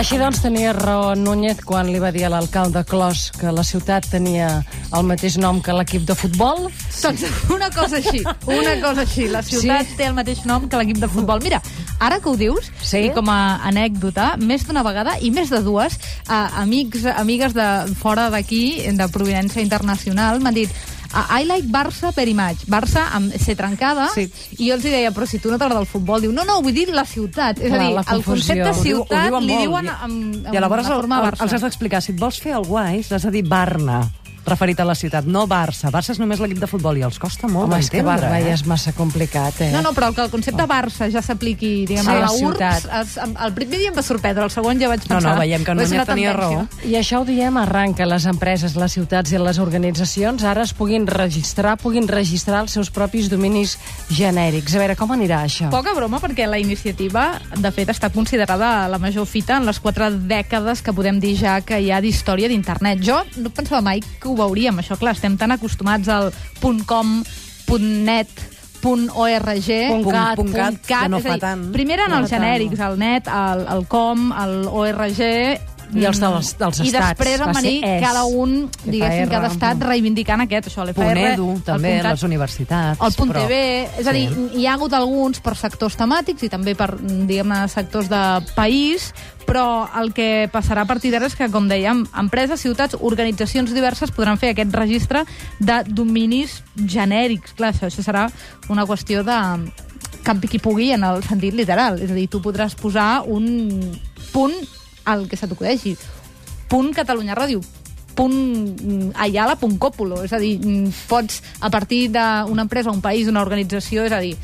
Així doncs tenia raó Núñez quan li va dir a l'alcalde Clos que la ciutat tenia el mateix nom que l'equip de futbol. Doncs una cosa així, una cosa així. La ciutat Sí. té el mateix nom que l'equip de futbol. Mira, ara que ho dius, Sí. i com a anècdota, més d'una vegada i més de dues, eh, amics, amigues de fora d'aquí, de provinència internacional, m'han dit "Ah, I like Barça per imatge. Barça amb C trencada. Sí. I jo els hi deia, però si tu no t'agrada el futbol, diu, no, no, vull dir la ciutat. És Clar, a dir, la el concepte Ho diu- Ho ciutat diuen li diuen I- amb, amb I llavors la el, forma el, Barça. els has d'explicar. Si et vols fer el guai, l'has de dir Barna, referit a la ciutat, no Barça. Barça és només l'equip de futbol i els costa molt Home, és que d'entendre. Barba ja eh? és massa complicat, eh? No, no, però que el concepte Barça ja s'apliqui, diguem, Sí, a la la URBS, ciutat. es, el primer dia em va sorprendre, el segon ja vaig No, pensar... no, veiem que "Ui, és Núñez una tenia tendència". raó. I això ho diem arran que les empreses, les ciutats i les organitzacions ara es puguin registrar, puguin registrar els seus propis dominis genèrics. A veure, com anirà això? Poca broma, perquè la iniciativa, de fet, està considerada la major fita en les quatre dècades que podem dir ja que hi ha d'història d'internet. Jo no pensava mai que ho veuríem, això, clar, estem tan acostumats al .com, .net, .org, Punt cat, punt cat, que no és fa dir, tant. Primer eren No els fa tant. genèrics, el net, el, el com, el org... I els dels- dels I estats, després va van venir ser cada un, diguéssim, cada estat reivindicant aquest, això, l'FR, Punt edu, el també, punt cat. les universitats. El punt però- TV, és a dir, Sí. hi ha hagut alguns per sectors temàtics i també per, diguem-ne, sectors de país, però el que passarà a partir d'ara és que, com dèiem, empreses, ciutats, organitzacions diverses podran fer aquest registre de dominis genèrics. Clar, això, això serà una qüestió de campi qui pugui en el sentit literal. És a dir, tu podràs posar un punt al que se t'acudeixi. Punt Catalunya Ràdio punt mm, Ayala, punt Còpolo. És a dir, mm, pots, a partir d'una empresa, un país, una organització, és a dir,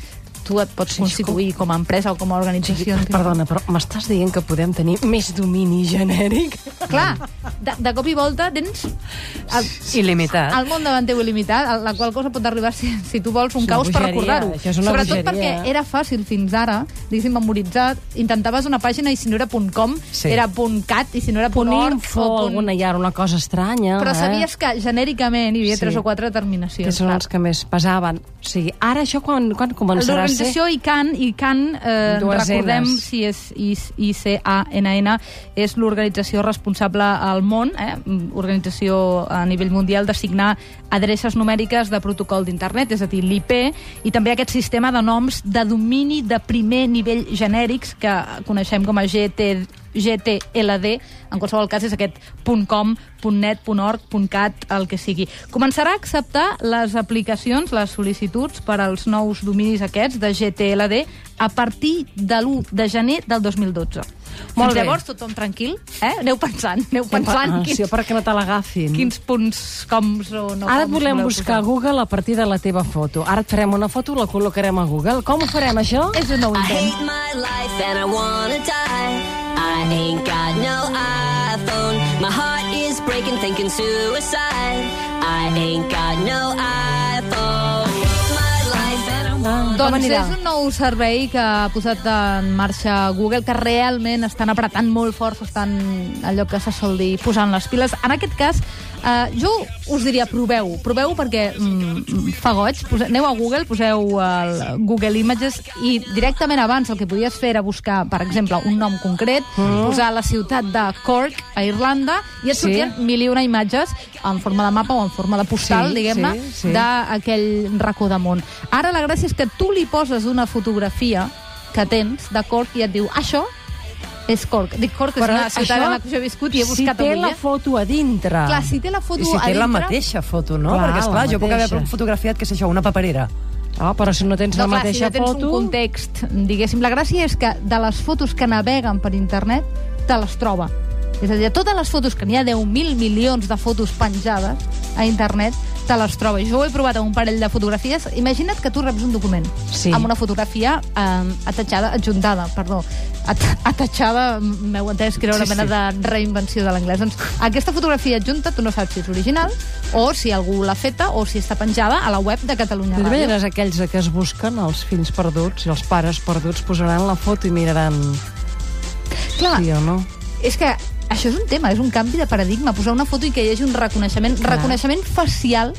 tu et pots Sí, constituir com a empresa o com a organització. Perdona, però m'estàs dient que podem tenir més domini genèric? Clar, de, de cop i volta tens el, Il·limitat. el món davant teu il·limitat, la qual cosa pot arribar, si, si tu vols, un És caos per recordar-ho. Sobretot bogeria. perquè era fàcil fins ara, diguéssim, memoritzar. Intentaves una pàgina i si no era .com, Sí. era .cat, i si no era Punt .org... info, o punt- alguna, ha una cosa estranya. Però eh? sabies que genèricament hi havia Sí. tres o quatre que determinacions. són els que més pesaven. O sigui, ara això quan, quan començarà a ser? L'organització ICANN, ICANN eh, Dues recordem si és ICANN, és l'organització responsable al món, eh, organització a nivell mundial, de signar adreces numèriques de protocol d'internet, és a dir, l'IP, i també aquest sistema de noms de domini de primer nivell genèrics que coneixem com a GT, GTLD, en qualsevol cas és aquest .com, .net, .org, .cat, el que sigui. Començarà a acceptar les aplicacions, les sol·licituds per als nous dominis aquests de GTLD a partir de l'1 de gener del 2012. Molt Fins bé. llavors, tothom tranquil, eh? Aneu pensant, aneu pensant Ah, quins, sí, perquè no te l'agafin. quins punts coms o no Ara et volem buscar a. Google a partir de la teva foto. Ara et farem una foto i la col·locarem a Google. Com ho farem, això? És un nou I intent. hate my life and I wanna die. I ain't got no iPhone. My heart is breaking, thinking suicide. I ain't got no iPhone. Doncs anirà? és un nou servei que ha posat en marxa Google, que realment estan apretant molt fort, estan allò que se sol dir posant les piles. En aquest cas, eh, jo us diria proveu, proveu perquè mm, fa goig, Pose, aneu a Google, poseu el Google Images i directament abans el que podies fer era buscar, per exemple, un nom concret, posar la ciutat de Cork, a Irlanda, i et Sí. sortien mil i una imatges en forma de mapa o en forma de postal, Sí, diguem-ne, sí, sí. de aquell racó de món. Ara la gràcia és que tu li poses una fotografia que tens de Cork i et diu això és Cork. Dic Cork, és una ciutat en la que jo he viscut i he buscat si té avui. la eh? foto a dintre. Clar, si té la foto I si a té dintre... la mateixa foto, no? Clar, Perquè, esclar, la jo puc haver fotografiat, què sé jo, una paperera. Oh, però si no tens No, la clar, si mateixa no tens foto... un context, diguéssim, la gràcia és que de les fotos que naveguen per internet te les troba. És a dir, totes les fotos, que n'hi ha 10.000 milions de fotos penjades a internet, te les troba. Jo ho he provat amb un parell de fotografies. Imagina't que tu reps un document Sí. amb una fotografia eh, atatxada, adjuntada, perdó, at atatxada, m'heu entès que era una Sí, mena sí. de reinvenció de l'anglès. Doncs aquesta fotografia adjunta, tu no saps si és original, o si algú l'ha feta, o si està penjada a la web de Catalunya Ràdio. T'imagines aquells que es busquen, els fills perduts i els pares perduts, posaran la foto i miraran Clar, sí o no. És que això és un tema, és un canvi de paradigma, posar una foto i que hi hagi un reconeixement, Clar. reconeixement facial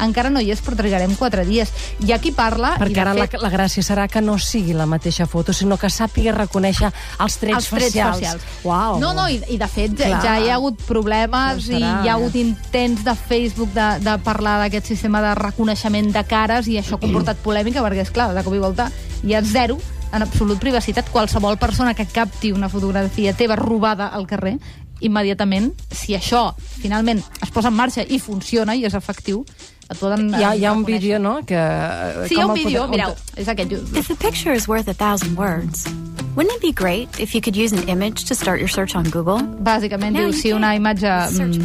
encara no hi és, però trigarem quatre dies. Hi ha qui parla... Perquè ara la, fet, la gràcia serà que no sigui la mateixa foto, sinó que sàpiga reconèixer els trets, els trets facials. facials. Uau. No, no, i, i de fet ja, Clar. ja hi ha hagut problemes Això i hi ha hagut intents de Facebook de, de parlar d'aquest sistema de reconeixement de cares i això ha comportat polèmica perquè, és clar, de cop i volta hi ha zero en absolut privacitat. Qualsevol persona que capti una fotografia teva robada al carrer immediatament, si això finalment es posa en marxa i funciona i és efectiu, et poden Hi ha, hi ha un reconèixer. vídeo, no?, que... eh, Sí, hi ha com un vídeo, podem- mireu, és aquest. If a picture is worth a thousand words, wouldn't it be great if you could use an image to start your search on Google? Bàsicament Now diu, si una imatge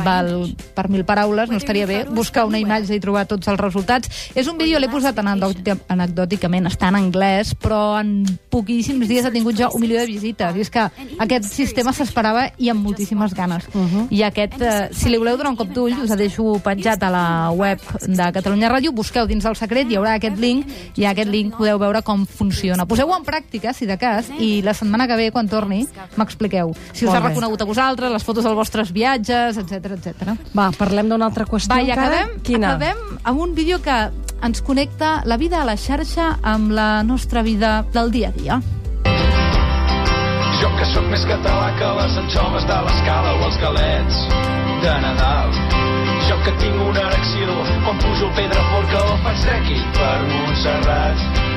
val per mil paraules, no estaria bé buscar una imatge i trobar tots els resultats. És un vídeo, l'he posat anecdòti- anecdòticament, està en anglès, però en poquíssims dies ha tingut ja un milió de visites. I és que aquest sistema s'esperava i amb moltíssimes ganes. I aquest, eh, si li voleu donar un cop d'ull, us el deixo penjat a la web de Catalunya Ràdio, busqueu dins del secret, hi haurà aquest link, i a aquest link podeu veure com funciona. Poseu-ho en pràctica, si de cas, i la setmana que ve, quan torni, m'expliqueu. Si us Molt ha bé. reconegut a vosaltres, les fotos dels vostres viatges, etc etc. Va, parlem d'una altra qüestió Va, i acabem, Quina? acabem amb un vídeo que ens connecta la vida a la xarxa amb la nostra vida del dia a dia. Jo que sóc més català que les anxoves de l'escala o els galets de Nadal. Jo que tinc una erecció quan pujo el Pedraforca o faig trekking per Montserrat.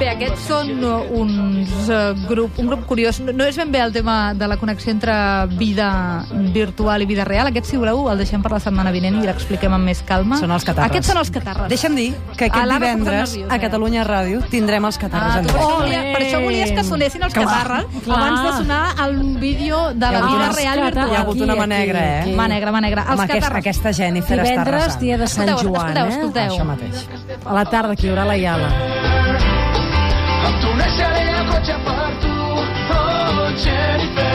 Bé, aquests són uns uh, grup, un grup curiós. No, no és ben bé el tema de la connexió entre vida virtual i vida real. Aquest, si voleu, el deixem per la setmana vinent i l'expliquem amb més calma. Són els catarres. Aquests són els catarres. Deixa'm dir que aquest posat divendres nerviosa, a Catalunya Ràdio tindrem els catarres Ah, tu per, això volia, per això volies que sonessin els Clar, catarres clar. abans de sonar el vídeo de la vida real virtual. Hi ha hagut una mà negra, eh? Mà negra, mà negra. Els aquest, catarres. aquesta Jennifer està Divendres, arrasant. dia de Sant Escolteu, Joan, escolteu, eh? escolteu. Això mateix. A la tarda, que hi haurà la Iala. Em tornejaré el cotxe per tu, oh Jennifer.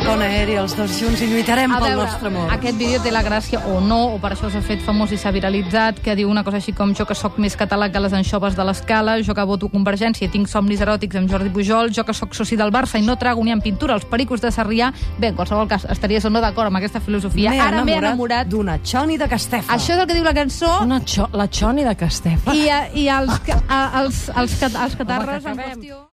Fora... Anirem a Pont Aeri els dos junts i lluitarem A pel veure, nostre amor. aquest vídeo té la gràcia, o no, o per això s'ha fet famós i s'ha viralitzat, que diu una cosa així com jo que sóc més català que les anxoves de l'escala, jo que voto Convergència i tinc somnis eròtics amb Jordi Pujol, jo que sóc soci del Barça i no trago ni en pintura els pericos de Sarrià. Bé, en qualsevol cas, estaries o no d'acord amb aquesta filosofia. M'he Ara m'he enamorat. d'una Xoni de Castefa. Això és el que diu la cançó Una xo la Xoni de Castefa. i, i els, a, els, els, els, els catarres en qüestió...